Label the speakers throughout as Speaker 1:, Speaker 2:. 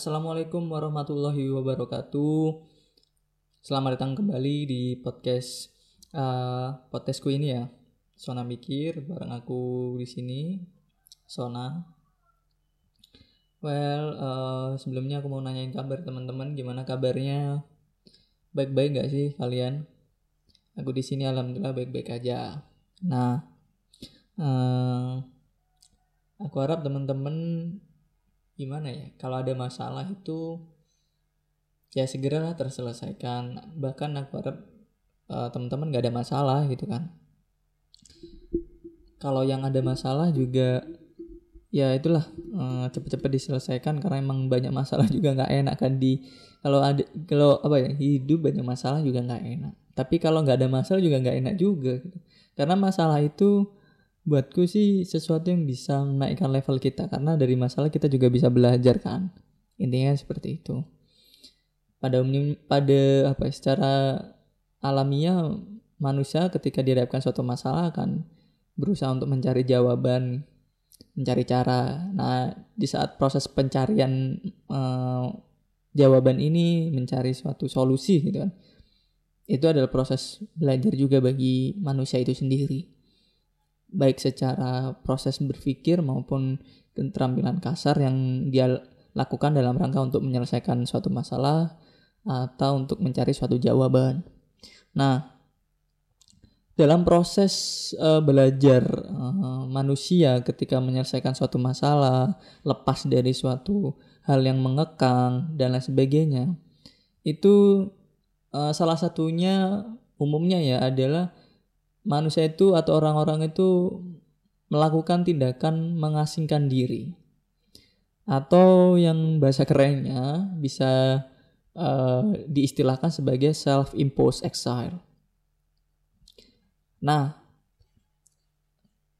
Speaker 1: Assalamualaikum warahmatullahi wabarakatuh. Selamat datang kembali di podcast uh, podcastku ini ya. Sona mikir bareng aku di sini. Sona. Well, uh, sebelumnya aku mau nanyain kabar teman-teman, gimana kabarnya? Baik-baik gak sih kalian? Aku di sini alhamdulillah baik-baik aja. Nah, uh, aku harap teman-teman gimana ya kalau ada masalah itu ya segeralah terselesaikan. Bahkan aku harap uh, teman-teman gak ada masalah gitu kan. Kalau yang ada masalah juga ya itulah uh, cepet-cepet diselesaikan karena emang banyak masalah juga nggak enak kan di kalau ada kalau apa ya hidup banyak masalah juga nggak enak. Tapi kalau nggak ada masalah juga nggak enak juga gitu. karena masalah itu buatku sih sesuatu yang bisa menaikkan level kita karena dari masalah kita juga bisa belajar kan. Intinya seperti itu. Pada umum pada apa ya, secara alamiah manusia ketika dihadapkan suatu masalah akan berusaha untuk mencari jawaban mencari cara. Nah di saat proses pencarian eh, jawaban ini mencari suatu solusi gitu kan itu adalah proses belajar juga bagi manusia itu sendiri baik secara proses berpikir maupun keterampilan kasar yang dia lakukan dalam rangka untuk menyelesaikan suatu masalah atau untuk mencari suatu jawaban. Nah, dalam proses uh, belajar uh, manusia ketika menyelesaikan suatu masalah, lepas dari suatu hal yang mengekang dan lain sebagainya, itu uh, salah satunya umumnya ya adalah manusia itu atau orang-orang itu melakukan tindakan mengasingkan diri atau yang bahasa kerennya bisa uh, diistilahkan sebagai self-imposed exile. Nah,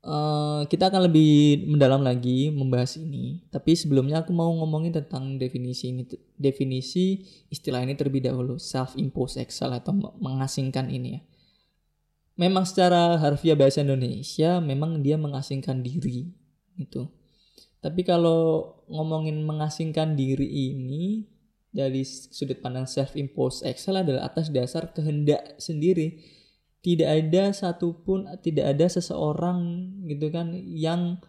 Speaker 1: uh, kita akan lebih mendalam lagi membahas ini. Tapi sebelumnya aku mau ngomongin tentang definisi ini, definisi istilah ini terlebih dahulu, self-imposed exile atau mengasingkan ini ya memang secara harfiah bahasa Indonesia memang dia mengasingkan diri itu. Tapi kalau ngomongin mengasingkan diri ini dari sudut pandang self imposed excel adalah atas dasar kehendak sendiri. Tidak ada satupun tidak ada seseorang gitu kan yang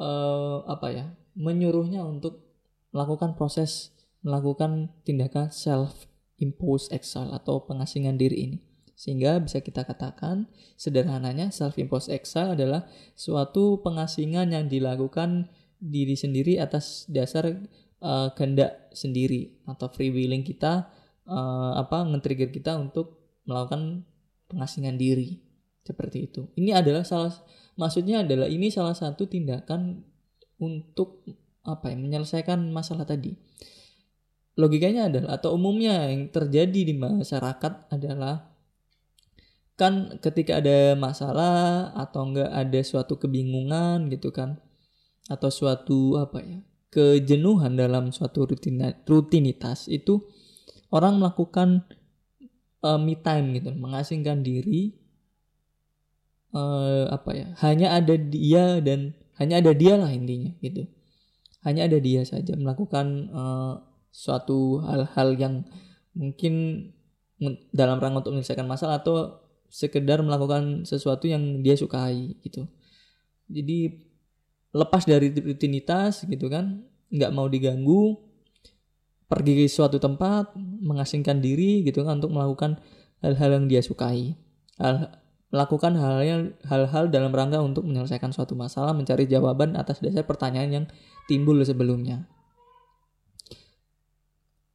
Speaker 1: uh, apa ya menyuruhnya untuk melakukan proses melakukan tindakan self imposed excel atau pengasingan diri ini. Sehingga bisa kita katakan sederhananya self-imposed exile adalah suatu pengasingan yang dilakukan diri sendiri atas dasar uh, kehendak sendiri atau free willing kita uh, apa nge-trigger kita untuk melakukan pengasingan diri seperti itu. Ini adalah salah maksudnya adalah ini salah satu tindakan untuk apa ya menyelesaikan masalah tadi. Logikanya adalah atau umumnya yang terjadi di masyarakat adalah kan ketika ada masalah atau enggak ada suatu kebingungan gitu kan atau suatu apa ya kejenuhan dalam suatu rutinitas itu orang melakukan uh, me time gitu mengasingkan diri uh, apa ya hanya ada dia dan hanya ada dia lah intinya gitu. Hanya ada dia saja melakukan uh, suatu hal-hal yang mungkin dalam rangka untuk menyelesaikan masalah atau sekedar melakukan sesuatu yang dia sukai gitu. Jadi lepas dari rutinitas gitu kan nggak mau diganggu pergi ke suatu tempat mengasingkan diri gitu kan untuk melakukan hal-hal yang dia sukai. Hal melakukan hal hal-hal dalam rangka untuk menyelesaikan suatu masalah mencari jawaban atas dasar pertanyaan yang timbul sebelumnya.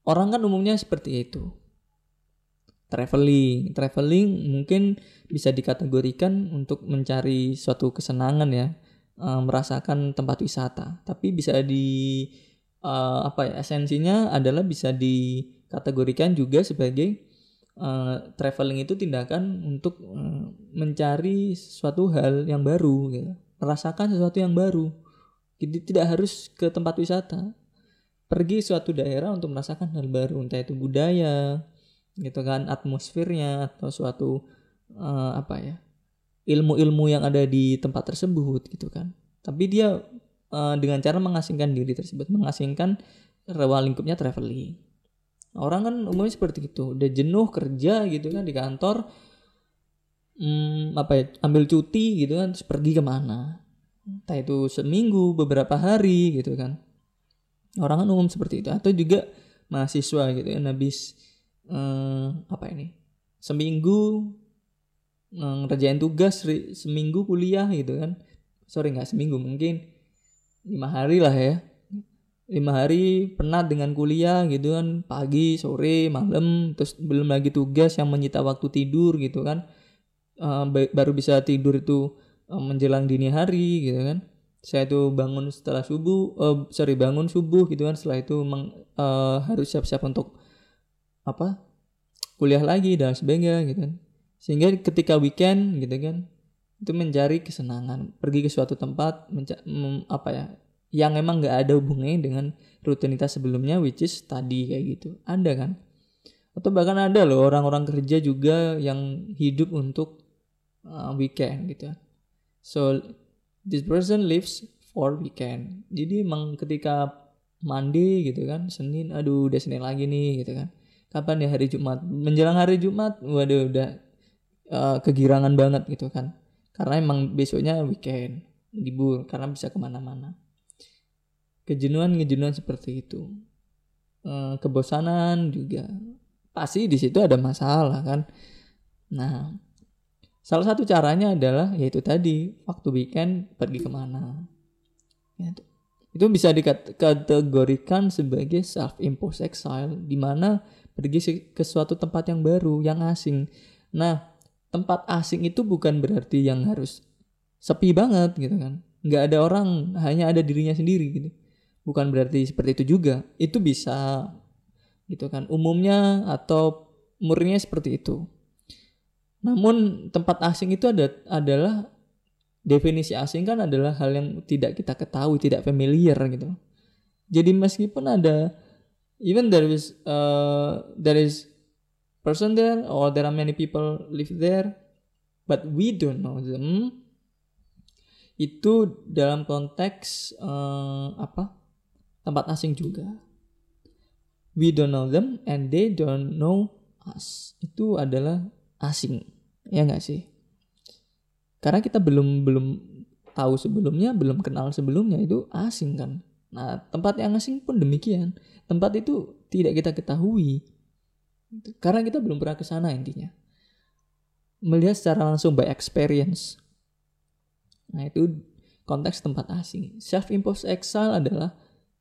Speaker 1: Orang kan umumnya seperti itu traveling. Traveling mungkin bisa dikategorikan untuk mencari suatu kesenangan ya, e, merasakan tempat wisata. Tapi bisa di uh, apa ya esensinya adalah bisa dikategorikan juga sebagai uh, traveling itu tindakan untuk uh, mencari sesuatu hal yang baru gitu merasakan sesuatu yang baru jadi tidak harus ke tempat wisata pergi suatu daerah untuk merasakan hal baru entah itu budaya gitu kan atmosfernya atau suatu uh, apa ya ilmu-ilmu yang ada di tempat tersebut gitu kan. Tapi dia uh, dengan cara mengasingkan diri tersebut mengasingkan ruang lingkupnya traveling. Orang kan umumnya seperti itu udah jenuh kerja gitu kan di kantor hmm, apa ya ambil cuti gitu kan terus pergi ke mana. Entah itu seminggu beberapa hari gitu kan. Orang kan umum seperti itu atau juga mahasiswa gitu ya habis eh, apa ini? Seminggu eh, ngerjain tugas seminggu kuliah gitu kan. Sorry nggak seminggu mungkin lima hari lah ya. Lima hari penat dengan kuliah gitu kan. Pagi sore malam terus belum lagi tugas yang menyita waktu tidur gitu kan. Uh, baru bisa tidur itu menjelang dini hari gitu kan. Saya tuh bangun setelah subuh uh, sorry bangun subuh gitu kan. Setelah itu meng, uh, harus siap-siap untuk apa kuliah lagi dan sebagainya gitu kan. Sehingga ketika weekend gitu kan itu mencari kesenangan pergi ke suatu tempat mem, apa ya yang emang nggak ada hubungannya dengan rutinitas sebelumnya which is tadi kayak gitu. Ada kan? Atau bahkan ada loh orang-orang kerja juga yang hidup untuk uh, weekend gitu. So this person lives for weekend. Jadi emang ketika mandi gitu kan Senin aduh udah Senin lagi nih gitu kan kapan ya hari Jumat? Menjelang hari Jumat waduh udah uh, kegirangan banget gitu kan. Karena emang besoknya weekend libur karena bisa ke mana-mana. Kejenuhan kejenuhan seperti itu. Uh, kebosanan juga. Pasti di situ ada masalah kan. Nah Salah satu caranya adalah yaitu tadi waktu weekend pergi ke mana. Ya, itu. Bisa dikategorikan sebagai self imposed exile di mana pergi ke suatu tempat yang baru, yang asing. Nah, tempat asing itu bukan berarti yang harus sepi banget gitu kan. Nggak ada orang, hanya ada dirinya sendiri gitu. Bukan berarti seperti itu juga. Itu bisa gitu kan. Umumnya atau murninya seperti itu. Namun tempat asing itu ada adalah definisi asing kan adalah hal yang tidak kita ketahui, tidak familiar gitu. Jadi meskipun ada even there is uh, there is person there or there are many people live there but we don't know them. Itu dalam konteks uh, apa? Tempat asing juga. We don't know them and they don't know us. Itu adalah asing. Ya nggak sih? Karena kita belum belum tahu sebelumnya belum kenal sebelumnya itu asing kan nah tempat yang asing pun demikian. Tempat itu tidak kita ketahui. Karena kita belum pernah ke sana intinya. Melihat secara langsung by experience. Nah itu konteks tempat asing. Self imposed exile adalah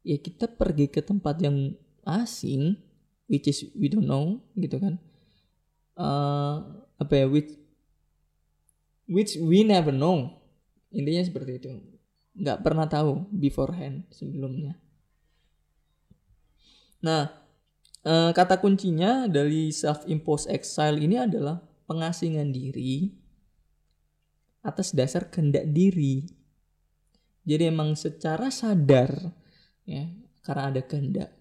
Speaker 1: ya kita pergi ke tempat yang asing which is we don't know gitu kan. Uh, apa ya which which we never know. Intinya seperti itu nggak pernah tahu beforehand sebelumnya. Nah uh, kata kuncinya dari self imposed exile ini adalah pengasingan diri atas dasar kehendak diri. Jadi emang secara sadar ya karena ada kehendak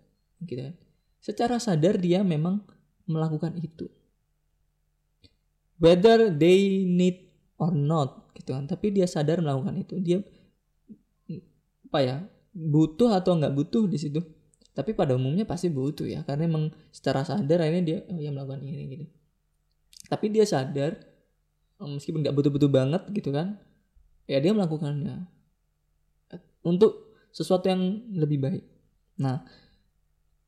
Speaker 1: gitu secara sadar dia memang melakukan itu. Whether they need or not gitu kan. Tapi dia sadar melakukan itu. Dia apa ya butuh atau nggak butuh di situ. Tapi pada umumnya pasti butuh ya karena emang secara sadar akhirnya dia oh ya melakukan ini gitu. Tapi dia sadar meskipun nggak butuh-butuh banget gitu kan ya dia melakukannya untuk sesuatu yang lebih baik. Nah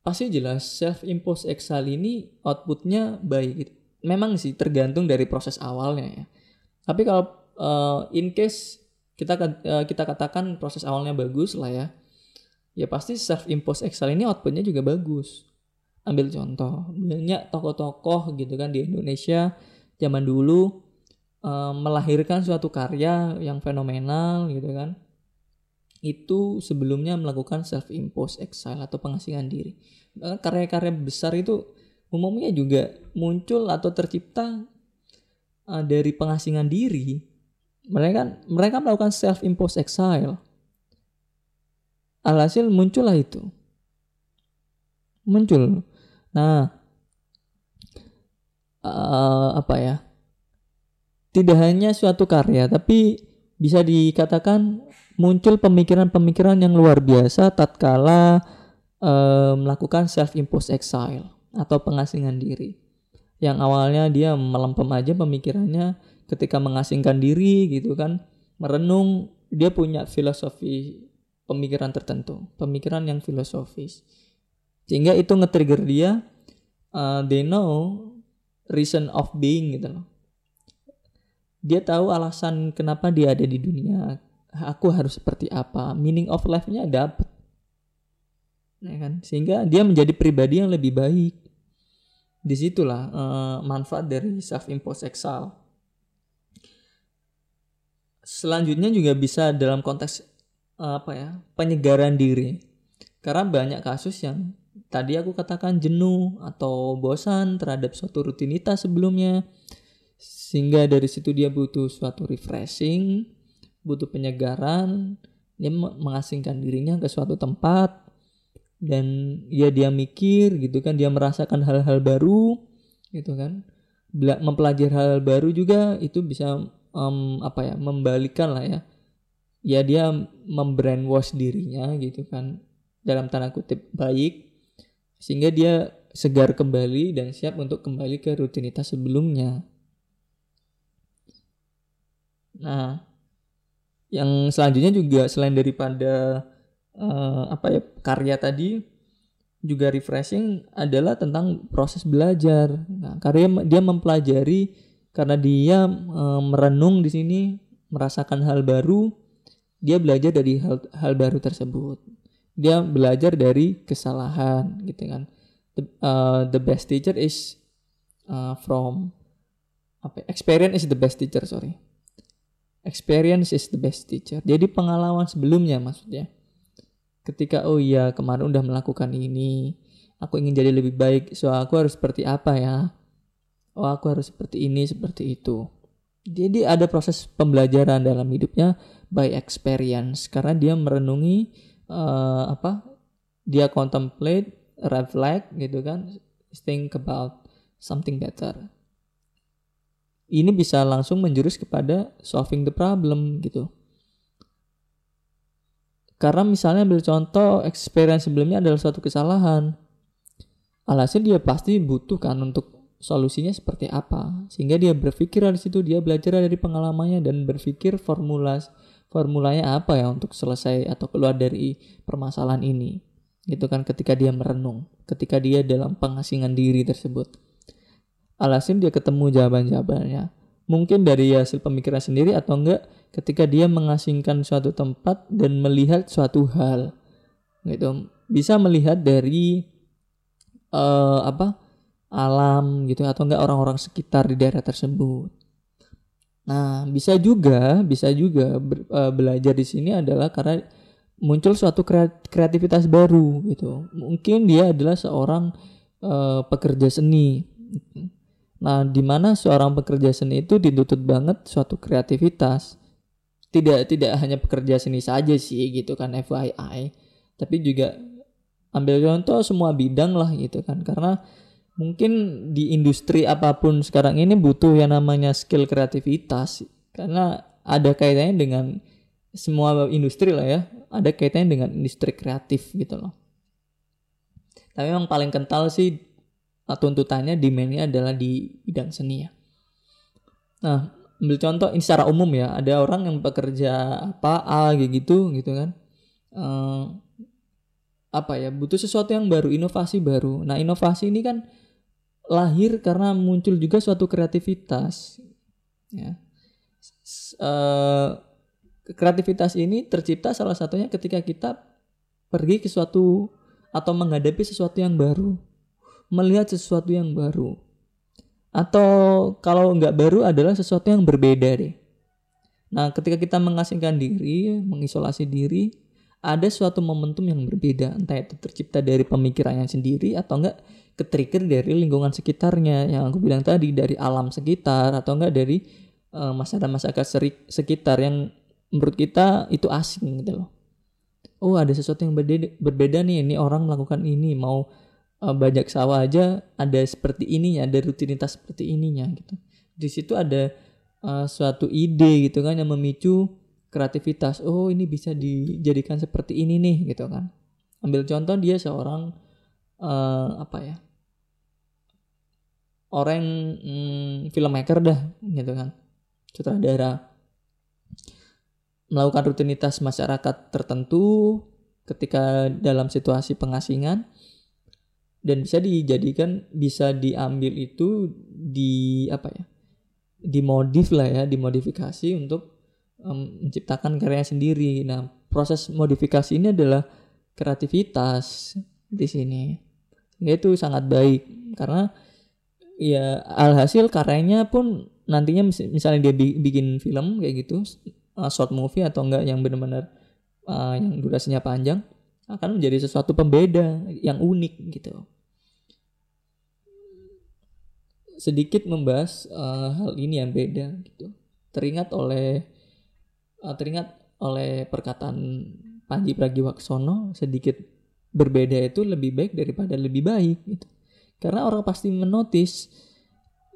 Speaker 1: pasti jelas self imposed exile ini outputnya baik gitu. Memang sih tergantung dari proses awalnya ya. Tapi kalau uh, in case kita uh, kita katakan proses awalnya bagus lah ya, ya pasti self imposed Excel ini outputnya juga bagus. Ambil contoh, banyak tokoh-tokoh gitu kan di Indonesia zaman dulu uh, melahirkan suatu karya yang fenomenal gitu kan. itu sebelumnya melakukan self imposed exile atau pengasingan diri. Karya-karya besar itu umumnya juga muncul atau tercipta uh, dari pengasingan diri. Mereka mereka melakukan self imposed exile. Alhasil muncullah itu. Muncul. Nah, uh, apa ya? Tidak hanya suatu karya, tapi bisa dikatakan muncul pemikiran-pemikiran yang luar biasa tatkala uh, melakukan self imposed exile atau pengasingan diri. Yang awalnya dia melempem aja pemikirannya ketika mengasingkan diri gitu kan, merenung dia punya filosofi pemikiran tertentu, pemikiran yang filosofis. Sehingga itu nge-trigger dia uh, they know reason of being gitu loh. Dia tahu alasan kenapa dia ada di dunia, aku harus seperti apa meaning of life-nya dapat ya kan sehingga dia menjadi pribadi yang lebih baik di situlah uh, manfaat dari self imposed exile selanjutnya juga bisa dalam konteks uh, apa ya penyegaran diri. Karena banyak kasus yang tadi aku katakan jenuh atau bosan terhadap suatu rutinitas sebelumnya. Sehingga dari situ dia butuh suatu refreshing butuh penyegaran. Dia mengasingkan dirinya ke suatu tempat. Dan ya dia mikir gitu kan dia merasakan hal-hal baru gitu kan. Mempelajari hal-hal baru juga itu bisa um, apa ya membalikan lah ya ya dia membrandwash dirinya gitu kan dalam tanda kutip baik sehingga dia segar kembali dan siap untuk kembali ke rutinitas sebelumnya. Nah, yang selanjutnya juga selain daripada uh, apa ya karya tadi juga refreshing adalah tentang proses belajar. Nah, karya dia mempelajari karena dia uh, merenung di sini merasakan hal baru, dia belajar dari hal hal baru tersebut. Dia belajar dari kesalahan gitu kan. The, uh, the best teacher is uh, from apa experience is the best teacher sorry experience is the best teacher. Jadi pengalaman sebelumnya maksudnya. Ketika oh iya kemarin udah melakukan ini, aku ingin jadi lebih baik, so aku harus seperti apa ya? Oh aku harus seperti ini, seperti itu. Jadi ada proses pembelajaran dalam hidupnya by experience karena dia merenungi uh, apa? Dia contemplate, reflect gitu kan, think about something better ini bisa langsung menjurus kepada solving the problem gitu. Karena misalnya ambil contoh experience sebelumnya adalah suatu kesalahan. Alhasil dia pasti butuh kan untuk solusinya seperti apa. Sehingga dia berpikir dari situ, dia belajar dari pengalamannya dan berpikir formula formulanya apa ya untuk selesai atau keluar dari permasalahan ini. Gitu kan ketika dia merenung, ketika dia dalam pengasingan diri tersebut alhasil dia ketemu jawaban-jawabannya. Mungkin dari hasil pemikiran sendiri atau enggak ketika dia mengasingkan suatu tempat dan melihat suatu hal. Gitu. Bisa melihat dari uh, apa? Alam gitu atau enggak orang-orang sekitar di daerah tersebut. Nah, bisa juga, bisa juga ber, uh, belajar di sini adalah karena muncul suatu kreativitas baru gitu. Mungkin dia adalah seorang uh, pekerja seni. Nah, di mana seorang pekerja seni itu dituntut banget suatu kreativitas. Tidak tidak hanya pekerja seni saja sih gitu kan FYI, tapi juga ambil contoh semua bidang lah gitu kan karena mungkin di industri apa pun sekarang ini butuh yang namanya skill kreativitas karena ada kaitannya dengan semua industri lah ya ada kaitannya dengan industri kreatif gitu loh tapi yang paling kental sih Nah, tuntutannya demandnya adalah di bidang seni ya. Nah, ambil contoh ini secara umum ya, ada orang yang bekerja apa A gitu gitu kan. Uh, apa ya butuh sesuatu yang baru inovasi baru nah inovasi ini kan lahir karena muncul juga suatu kreativitas ya uh, kreativitas ini tercipta salah satunya ketika kita pergi ke suatu atau menghadapi sesuatu yang baru melihat sesuatu yang baru. Atau kalau nggak baru adalah sesuatu yang berbeda deh. Nah ketika kita mengasingkan diri, mengisolasi diri, ada suatu momentum yang berbeda entah itu tercipta dari pemikirannya sendiri atau enggak ketrigger dari lingkungan sekitarnya yang aku bilang tadi dari alam sekitar atau enggak dari uh, masyarakat-masyarakat sekitar yang menurut kita itu asing gitu loh. Oh ada sesuatu yang berbeda, berbeda nih ini orang melakukan ini mau uh, bajak sawah aja ada seperti ininya ada rutinitas seperti ininya gitu. Di situ ada uh, suatu ide gitu kan yang memicu kreativitas. Oh ini bisa dijadikan seperti ini nih gitu kan. Ambil contoh dia seorang uh, apa ya orang hmm, filmmaker dah gitu kan sutradara melakukan rutinitas masyarakat tertentu ketika dalam situasi pengasingan dan bisa dijadikan bisa diambil itu di apa ya dimodif lah ya dimodifikasi untuk um, menciptakan karya sendiri. Nah proses modifikasi ini adalah kreativitas di sini. Itu sangat baik. Karena ya alhasil karyanya pun nantinya misalnya dia bikin film kayak gitu uh, short movie atau enggak yang benar-benar uh, yang durasinya panjang akan menjadi sesuatu pembeda yang unik gitu. Sedikit membahas uh, hal ini yang beda gitu. Teringat oleh uh, teringat oleh perkataan Panji Pragiwaksono sedikit berbeda itu lebih baik daripada lebih baik gitu. Karena orang pasti menotis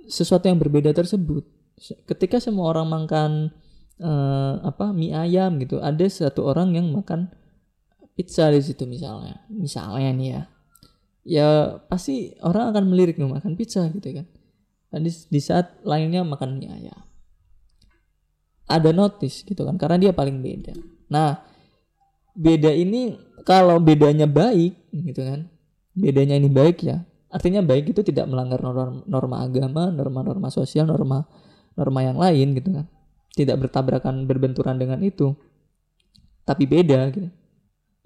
Speaker 1: sesuatu yang berbeda tersebut. Ketika semua orang makan uh, apa mie ayam gitu, ada satu orang yang makan pizza di situ misalnya. Misalnya nih ya. Ya pasti orang akan melirik makan pizza gitu kan. Dan di, di saat lainnya makan mie ayam. Ada notice gitu kan karena dia paling beda. Nah, beda ini kalau bedanya baik gitu kan bedanya ini baik ya artinya baik itu tidak melanggar norma, norma agama norma-norma sosial norma norma yang lain gitu kan. Tidak bertabrakan berbenturan dengan itu. Tapi beda gitu.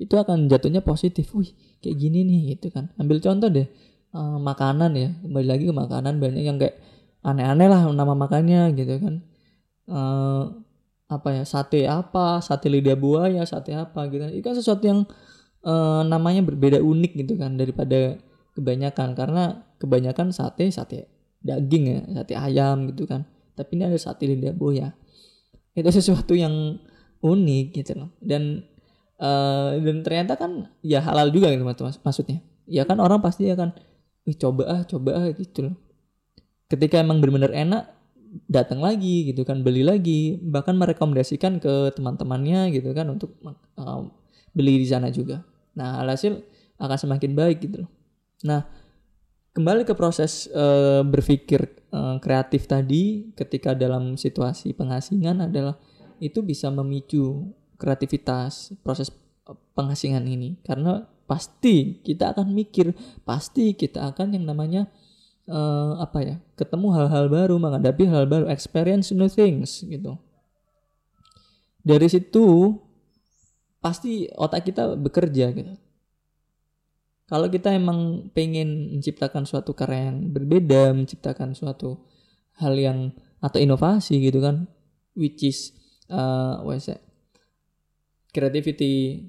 Speaker 1: Itu akan jatuhnya positif. Wih kayak gini nih gitu kan. Ambil contoh deh uh, makanan ya. Kembali lagi ke makanan banyak yang kayak aneh-aneh lah nama makannya gitu kan uh, apa ya sate apa sate lidah buaya sate apa gitu itu kan sesuatu yang uh, namanya berbeda unik gitu kan daripada kebanyakan. Karena kebanyakan sate sate daging ya sate ayam gitu kan. Tapi ini ada sate lidah buaya. Itu sesuatu yang unik gitu loh. Dan uh, dan ternyata kan ya halal juga gitu mas maksudnya. Ya kan orang pasti akan coba ah coba ah gitu loh. Ketika emang benar-benar enak datang lagi gitu kan beli lagi. Bahkan merekomendasikan ke teman-temannya gitu kan untuk uh, beli di sana juga. Nah alhasil akan semakin baik gitu loh. Nah kembali ke proses uh, berpikir uh, kreatif tadi ketika dalam situasi pengasingan adalah itu bisa memicu kreativitas proses pengasingan ini. Karena pasti kita akan mikir pasti kita akan yang namanya uh, apa ya ketemu hal-hal baru menghadapi hal baru experience new things gitu. Dari situ pasti otak kita bekerja gitu. Kalau kita emang pengen menciptakan suatu karya yang berbeda menciptakan suatu hal yang atau inovasi gitu kan which is uh, what is it? creativity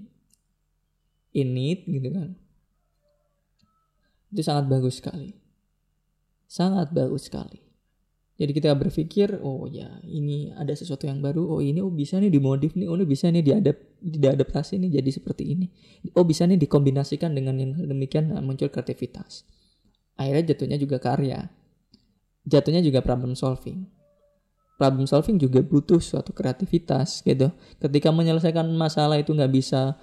Speaker 1: in it gitu kan. Itu sangat bagus sekali sangat bagus sekali. Jadi kita berpikir, oh ya ini ada sesuatu yang baru, oh ini oh bisa nih dimodif nih, oh ini bisa nih diadap, diadaptasi nih jadi seperti ini. Oh bisa nih dikombinasikan dengan yang demikian nah, muncul kreativitas. Akhirnya jatuhnya juga karya. Jatuhnya juga problem solving. Problem solving juga butuh suatu kreativitas gitu. Ketika menyelesaikan masalah itu nggak bisa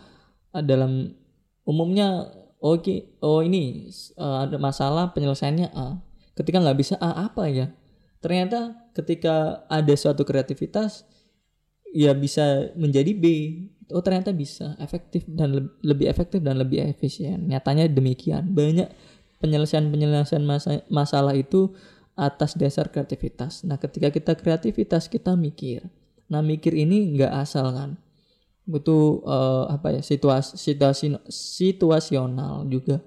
Speaker 1: ah, dalam umumnya oke okay, oh ini uh, ada masalah penyelesaiannya A ketika nggak bisa ah, apa ya? Ternyata ketika ada suatu kreativitas ya bisa menjadi B. Oh ternyata bisa efektif dan le lebih efektif dan lebih efisien. Nyatanya demikian. Banyak penyelesaian penyelesaian masa masalah itu atas dasar kreativitas. Nah ketika kita kreativitas kita mikir. Nah mikir ini nggak asal kan? Butuh uh, apa ya situasi situasi situasional juga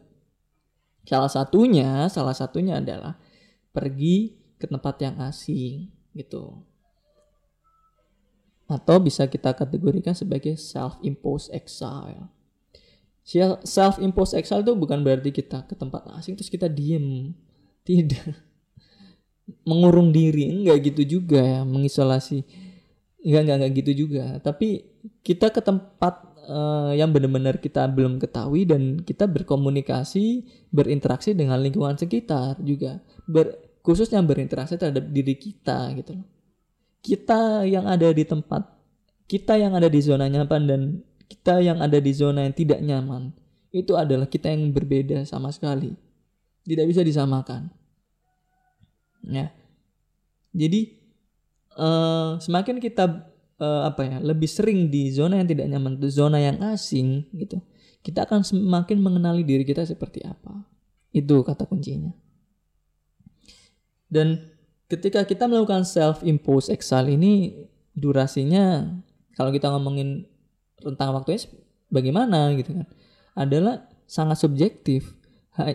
Speaker 1: Salah satunya, salah satunya adalah pergi ke tempat yang asing gitu. atau bisa kita kategorikan sebagai self-imposed exile. Self-imposed exile itu bukan berarti kita ke tempat asing terus kita diem, tidak mengurung diri, enggak gitu juga ya, mengisolasi, enggak enggak enggak gitu juga. Tapi kita ke tempat uh, yang benar-benar kita belum ketahui dan kita berkomunikasi, berinteraksi dengan lingkungan sekitar juga, ber, khususnya berinteraksi terhadap diri kita gitu kita yang ada di tempat kita yang ada di zona nyaman dan kita yang ada di zona yang tidak nyaman itu adalah kita yang berbeda sama sekali. Tidak bisa disamakan. Ya. Jadi uh, semakin kita uh, apa ya lebih sering di zona yang tidak nyaman itu zona yang asing gitu. Kita akan semakin mengenali diri kita seperti apa. Itu kata kuncinya. Dan ketika kita melakukan self impose exile ini durasinya kalau kita ngomongin rentang waktunya bagaimana gitu kan adalah sangat subjektif.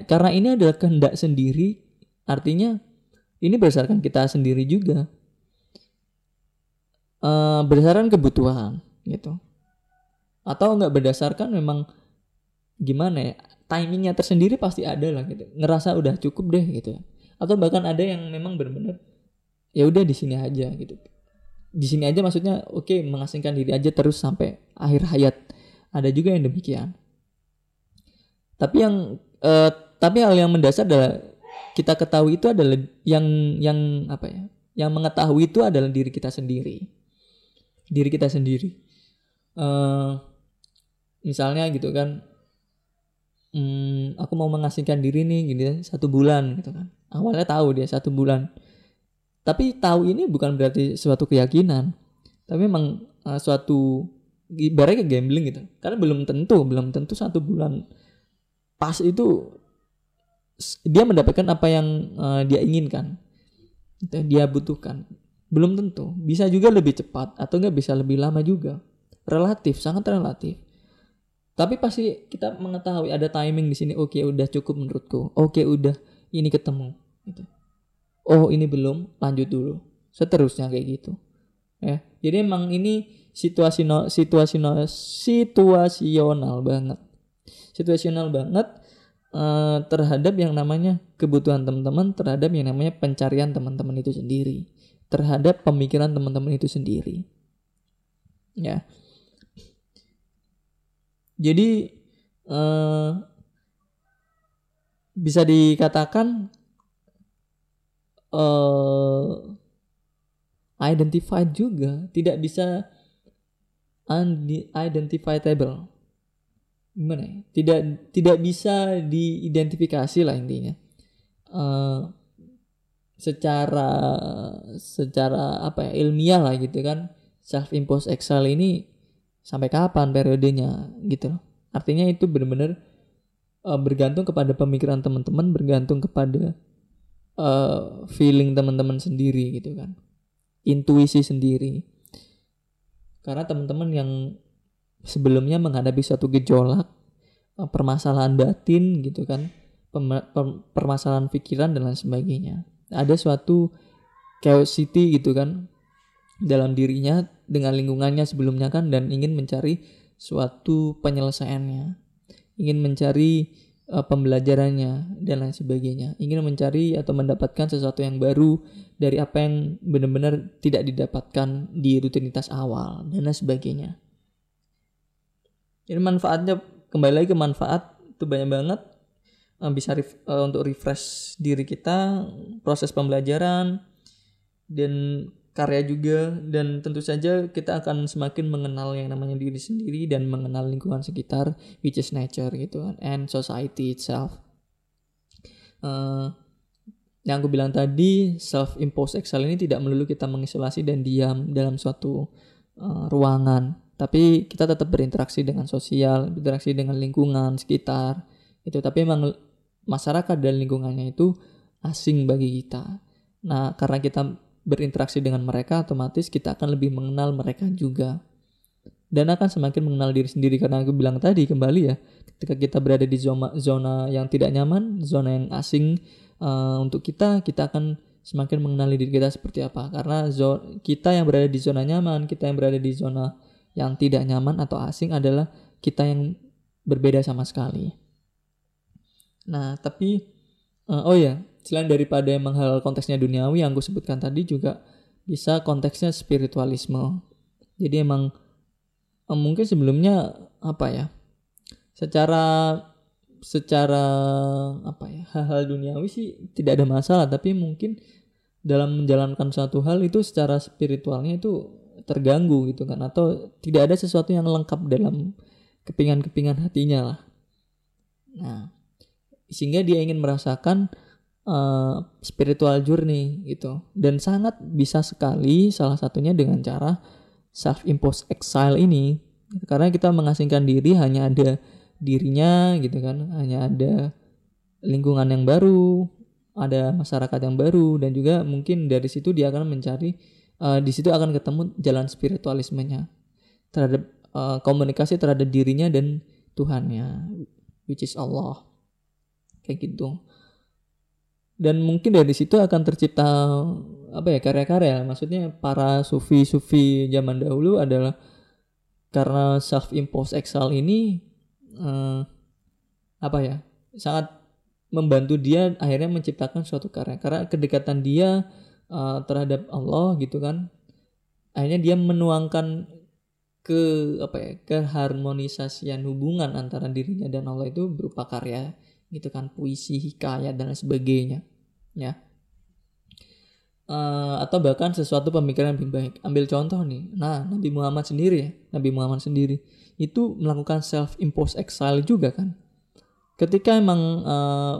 Speaker 1: Karena ini adalah kehendak sendiri artinya ini berdasarkan kita sendiri juga uh, berdasarkan kebutuhan gitu. Atau enggak berdasarkan memang gimana ya timingnya tersendiri pasti ada lah gitu. Ngerasa udah cukup deh gitu. Atau bahkan ada yang memang benar-benar ya udah di sini aja gitu. Di sini aja maksudnya oke okay, mengasingkan diri aja terus sampai akhir hayat. Ada juga yang demikian. Tapi yang uh, tapi hal yang mendasar adalah kita ketahui itu adalah yang yang apa ya yang mengetahui itu adalah diri kita sendiri diri kita sendiri. Uh, misalnya gitu kan hmm, aku mau mengasingkan diri nih gitu satu bulan gitu kan. Awalnya tahu dia satu bulan. Tapi tahu ini bukan berarti suatu keyakinan. Tapi memang uh, suatu ibaratnya gambling gitu. Karena belum tentu belum tentu satu bulan pas itu dia mendapatkan apa yang uh, dia inginkan gitu, dia butuhkan belum tentu. Bisa juga lebih cepat atau enggak bisa lebih lama juga. Relatif sangat relatif. Tapi pasti kita mengetahui ada timing di sini. Oke okay, udah cukup menurutku. Oke okay, udah ini ketemu gitu. Oh ini belum, lanjut dulu. Seterusnya kayak gitu. Ya, jadi emang ini situasi no, situasi no, situasional banget, situasional banget uh, terhadap yang namanya kebutuhan teman-teman, terhadap yang namanya pencarian teman-teman itu sendiri, terhadap pemikiran teman-teman itu sendiri. Ya, jadi uh, bisa dikatakan uh, identified juga, tidak bisa unidentifiable. Gimana ya? Tidak tidak bisa diidentifikasi lah intinya. Uh, secara secara apa ya ilmiah lah gitu kan. Self imposed exile ini sampai kapan periodenya gitu loh. Artinya itu benar-benar uh, bergantung kepada pemikiran teman-teman bergantung kepada uh, feeling teman-teman sendiri gitu kan. Intuisi sendiri. Karena teman-teman yang sebelumnya menghadapi suatu gejolak uh, permasalahan batin gitu kan permasalahan pikiran dan lain sebagainya ada suatu chaos city gitu kan dalam dirinya dengan lingkungannya sebelumnya kan dan ingin mencari suatu penyelesaiannya ingin mencari uh, pembelajarannya dan lain sebagainya. Ingin mencari atau mendapatkan sesuatu yang baru dari apa yang benar-benar tidak didapatkan di rutinitas awal dan lain sebagainya. Jadi manfaatnya kembali lagi ke manfaat itu banyak banget bisa ref, uh, untuk refresh diri kita, proses pembelajaran dan karya juga. Dan tentu saja kita akan semakin mengenal yang namanya diri sendiri dan mengenal lingkungan sekitar which is nature gitu kan and society itself. Uh, yang aku bilang tadi self imposed exile ini tidak melulu kita mengisolasi dan diam dalam suatu uh, ruangan tapi kita tetap berinteraksi dengan sosial berinteraksi dengan lingkungan sekitar. Itu tapi memang masyarakat dan lingkungannya itu asing bagi kita. Nah karena kita berinteraksi dengan mereka otomatis kita akan lebih mengenal mereka juga. Dan akan semakin mengenal diri sendiri. Karena aku bilang tadi kembali ya ketika kita berada di zona zona yang tidak nyaman zona yang asing uh, untuk kita kita akan semakin mengenali diri kita seperti apa. Karena zona, kita yang berada di zona nyaman kita yang berada di zona yang tidak nyaman atau asing adalah kita yang berbeda sama sekali nah tapi uh, oh ya selain daripada emang hal konteksnya duniawi yang gue sebutkan tadi juga bisa konteksnya spiritualisme jadi emang uh, mungkin sebelumnya apa ya secara secara apa ya hal-hal duniawi sih tidak ada masalah tapi mungkin dalam menjalankan suatu hal itu secara spiritualnya itu terganggu gitu kan atau tidak ada sesuatu yang lengkap dalam kepingan-kepingan hatinya lah. Nah, sehingga dia ingin merasakan uh, spiritual journey gitu. Dan sangat bisa sekali salah satunya dengan cara self imposed exile ini. Karena kita mengasingkan diri hanya ada dirinya gitu kan. Hanya ada lingkungan yang baru ada masyarakat yang baru dan juga mungkin dari situ dia akan mencari uh, di situ akan ketemu jalan spiritualismenya terhadap uh, komunikasi terhadap dirinya dan Tuhannya which is Allah kayak gitu. Dan mungkin dari situ akan tercipta apa ya karya-karya. Maksudnya para sufi-sufi zaman dahulu adalah karena self imposed exile ini uh, apa ya sangat membantu dia akhirnya menciptakan suatu karya. Karena kedekatan dia uh, terhadap Allah gitu kan akhirnya dia menuangkan ke apa ya keharmonisasian hubungan antara dirinya dan Allah itu berupa karya gitu kan puisi hikayat dan sebagainya ya. Uh, atau bahkan sesuatu pemikiran lebih baik. Ambil contoh nih nah Nabi Muhammad sendiri ya Nabi Muhammad sendiri itu melakukan self imposed exile juga kan. Ketika emang uh,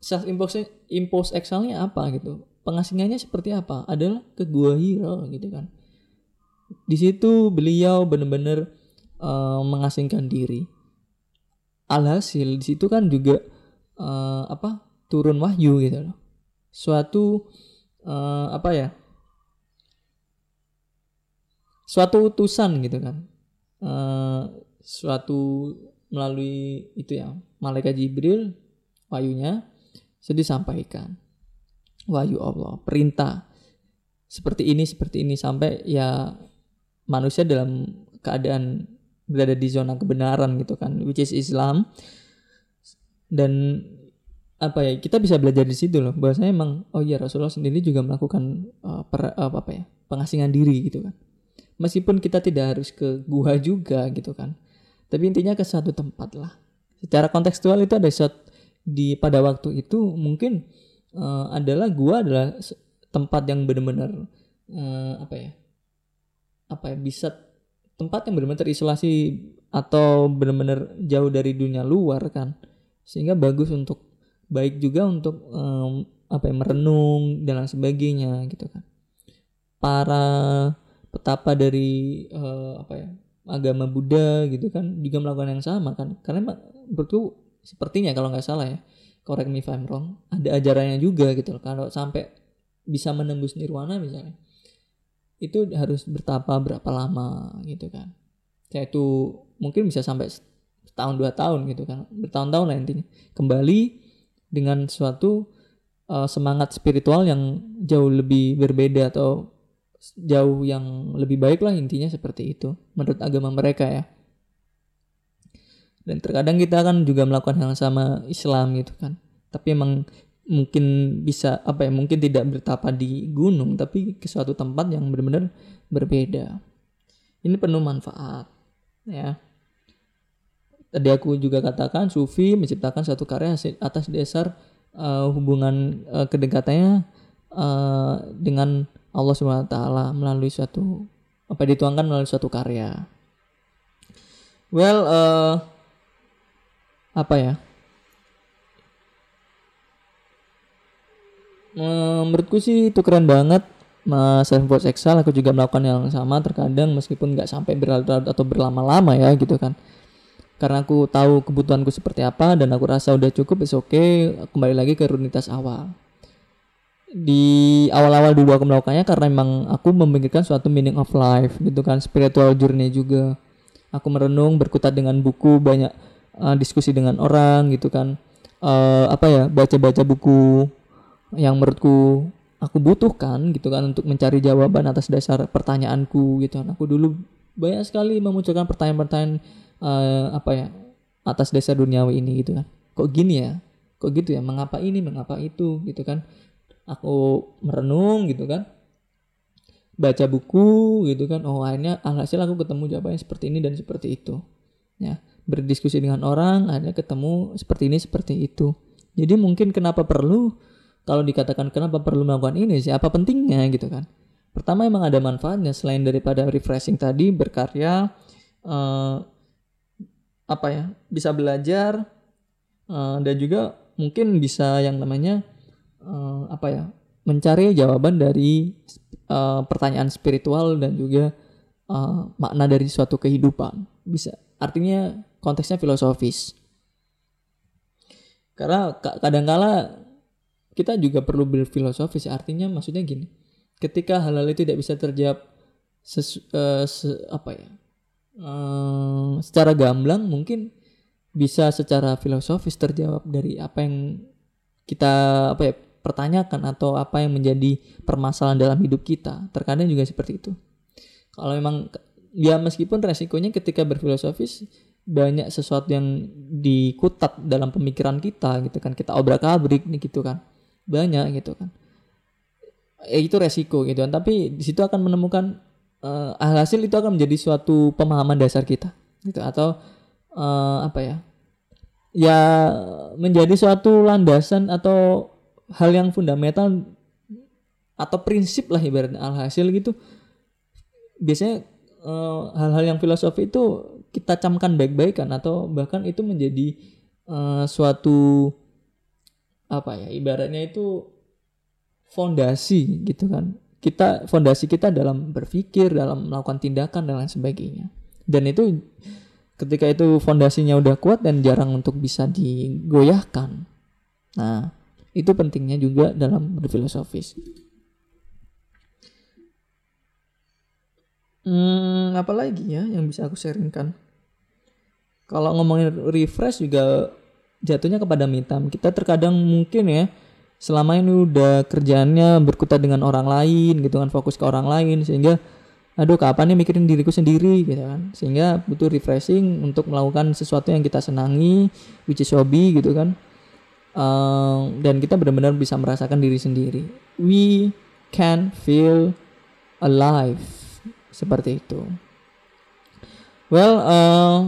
Speaker 1: self imposed impose exile-nya apa gitu pengasingannya seperti apa? Adalah ke gua Hiro gitu kan. Di situ beliau benar-benar uh, mengasingkan diri. Alhasil di situ kan juga uh, apa turun wahyu gitu loh. Suatu uh, apa ya suatu utusan gitu kan. Uh, suatu melalui itu ya malaikat Jibril wayunya sudah disampaikan. Wahyu Allah perintah seperti ini seperti ini sampai ya manusia dalam keadaan berada di zona kebenaran gitu kan which is Islam dan apa ya kita bisa belajar di situ loh. Bahwasanya emang oh iya Rasulullah sendiri juga melakukan uh, per, uh, apa ya pengasingan diri gitu kan. Meskipun kita tidak harus ke gua juga gitu kan. Tapi intinya ke satu tempat lah. Secara kontekstual itu ada shot di pada waktu itu mungkin uh, adalah gua adalah tempat yang benar-benar uh, apa ya apa ya bisa tempat yang benar-benar terisolasi atau benar-benar jauh dari dunia luar kan sehingga bagus untuk baik juga untuk um, apa ya merenung dan lain sebagainya gitu kan. Para petapa dari uh, apa ya agama Buddha gitu kan juga melakukan yang sama kan. Karena menurutku sepertinya kalau nggak salah ya correct me if I'm wrong ada ajarannya juga gitu loh. Kalau sampai bisa menembus nirwana misalnya itu harus bertapa berapa lama gitu kan. Kayak itu mungkin bisa sampai setahun dua tahun gitu kan. Bertahun-tahun lah intinya. Kembali dengan suatu uh, semangat spiritual yang jauh lebih berbeda atau jauh yang lebih baik lah intinya seperti itu menurut agama mereka ya. Dan terkadang kita kan juga melakukan hal yang sama Islam gitu kan. Tapi emang mungkin bisa apa ya mungkin tidak bertapa di gunung tapi ke suatu tempat yang benar-benar berbeda. Ini penuh manfaat ya tadi aku juga katakan sufi menciptakan satu karya atas dasar uh, hubungan uh, kedekatannya uh, dengan Allah Subhanahu taala melalui suatu apa dituangkan melalui suatu karya. Well, uh, apa ya? menurutku sih itu keren banget Mas Voice Excel aku juga melakukan yang sama terkadang meskipun nggak sampai berlarut-larut atau berlama-lama ya gitu kan karena aku tahu kebutuhanku seperti apa dan aku rasa udah cukup is oke okay, kembali lagi ke rutinitas awal. Di awal-awal dulu aku melakukannya karena memang aku memikirkan suatu meaning of life gitu kan spiritual journey juga. Aku merenung berkutat dengan buku banyak uh, diskusi dengan orang gitu kan. Uh, apa ya baca-baca buku yang menurutku aku butuhkan gitu kan untuk mencari jawaban atas dasar pertanyaanku gitu kan. Aku dulu banyak sekali memunculkan pertanyaan-pertanyaan uh, apa ya atas dasar duniawi ini gitu kan. Kok gini ya? Kok gitu ya? Mengapa ini? Mengapa itu? Gitu kan. Aku merenung gitu kan. Baca buku gitu kan. Oh akhirnya alhasil aku ketemu jawabannya seperti ini dan seperti itu. Ya berdiskusi dengan orang akhirnya ketemu seperti ini seperti itu. Jadi mungkin kenapa perlu kalau dikatakan kenapa perlu melakukan ini sih apa pentingnya gitu kan. Pertama emang ada manfaatnya. Selain daripada refreshing tadi berkarya uh, apa ya bisa belajar uh, dan juga mungkin bisa yang namanya uh, apa ya mencari jawaban dari uh, pertanyaan spiritual dan juga uh, makna dari suatu kehidupan. Bisa artinya konteksnya filosofis. Karena kadangkala kita juga perlu berfilosofis artinya maksudnya gini ketika hal-hal itu tidak bisa terjawab uh, apa ya secara gamblang mungkin bisa secara filosofis terjawab dari apa yang kita apa ya pertanyakan atau apa yang menjadi permasalahan dalam hidup kita. Terkadang juga seperti itu. Kalau memang ya meskipun resikonya ketika berfilosofis banyak sesuatu yang dikutat dalam pemikiran kita gitu kan. Kita obrak abrik nih gitu kan. Banyak gitu kan. Ya itu resiko gitu kan. Tapi di situ akan menemukan uh, hasil itu akan menjadi suatu pemahaman dasar kita gitu. Atau uh, apa ya? Ya menjadi suatu landasan atau hal yang fundamental atau prinsip lah ibaratnya. Alhasil gitu biasanya eh, hal-hal yang filosofi itu kita camkan baik-baik kan atau bahkan itu menjadi uh, suatu apa ya ibaratnya itu fondasi gitu kan kita fondasi kita dalam berpikir dalam melakukan tindakan dan lain sebagainya. Dan itu ketika itu fondasinya udah kuat dan jarang untuk bisa digoyahkan. Nah itu pentingnya juga dalam berfilosofis. Hmm, apa lagi ya yang bisa aku sharingkan? Kalau ngomongin refresh juga jatuhnya kepada mitam kita terkadang mungkin ya selama ini udah kerjaannya berkutat dengan orang lain gitu kan fokus ke orang lain sehingga aduh kapan nih mikirin diriku sendiri? Gitu kan. Sehingga butuh refreshing untuk melakukan sesuatu yang kita senangi which is hobby gitu kan. Uh, dan kita benar-benar bisa merasakan diri sendiri. We can feel alive. Seperti itu. Well uh,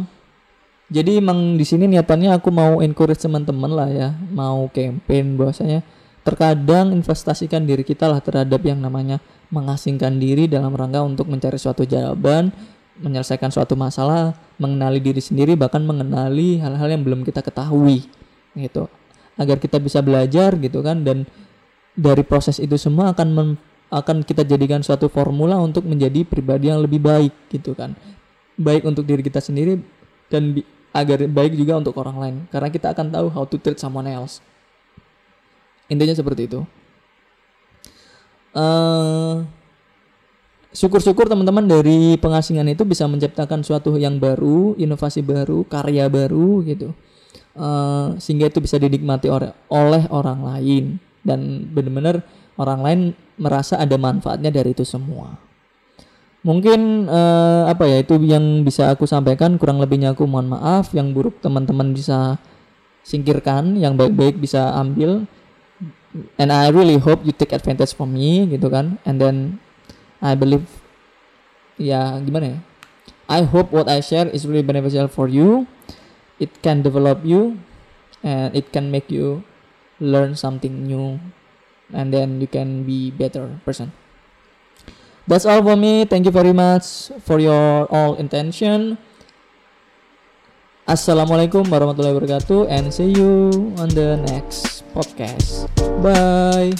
Speaker 1: jadi emang di sini niatannya aku mau encourage teman-teman lah ya. Mau campaign bahwasanya terkadang investasikan diri kita lah terhadap yang namanya mengasingkan diri dalam rangka untuk mencari suatu jawaban menyelesaikan suatu masalah mengenali diri sendiri bahkan mengenali hal-hal yang belum kita ketahui gitu. Agar kita bisa belajar gitu kan dan dari proses itu semua akan men, akan kita jadikan suatu formula untuk menjadi pribadi yang lebih baik gitu kan. Baik untuk diri kita sendiri dan agar baik juga untuk orang lain karena kita akan tahu how to treat someone else intinya seperti itu. Uh, syukur-syukur teman-teman dari pengasingan itu bisa menciptakan suatu yang baru inovasi baru karya baru gitu. Uh, sehingga itu bisa dinikmati oleh oleh orang lain. Dan benar-benar orang lain merasa ada manfaatnya dari itu semua. Mungkin uh, apa ya itu yang bisa aku sampaikan. Kurang lebihnya aku mohon maaf. Yang buruk teman-teman bisa singkirkan. Yang baik-baik bisa ambil and I really hope you take advantage from me gitu kan and then I believe ya gimana ya I hope what I share is really beneficial for you it can develop you and it can make you learn something new and then you can be better person That's all for me. Thank you very much for your all intention. Assalamualaikum warahmatullahi wabarakatuh and see you on the next podcast. Bye.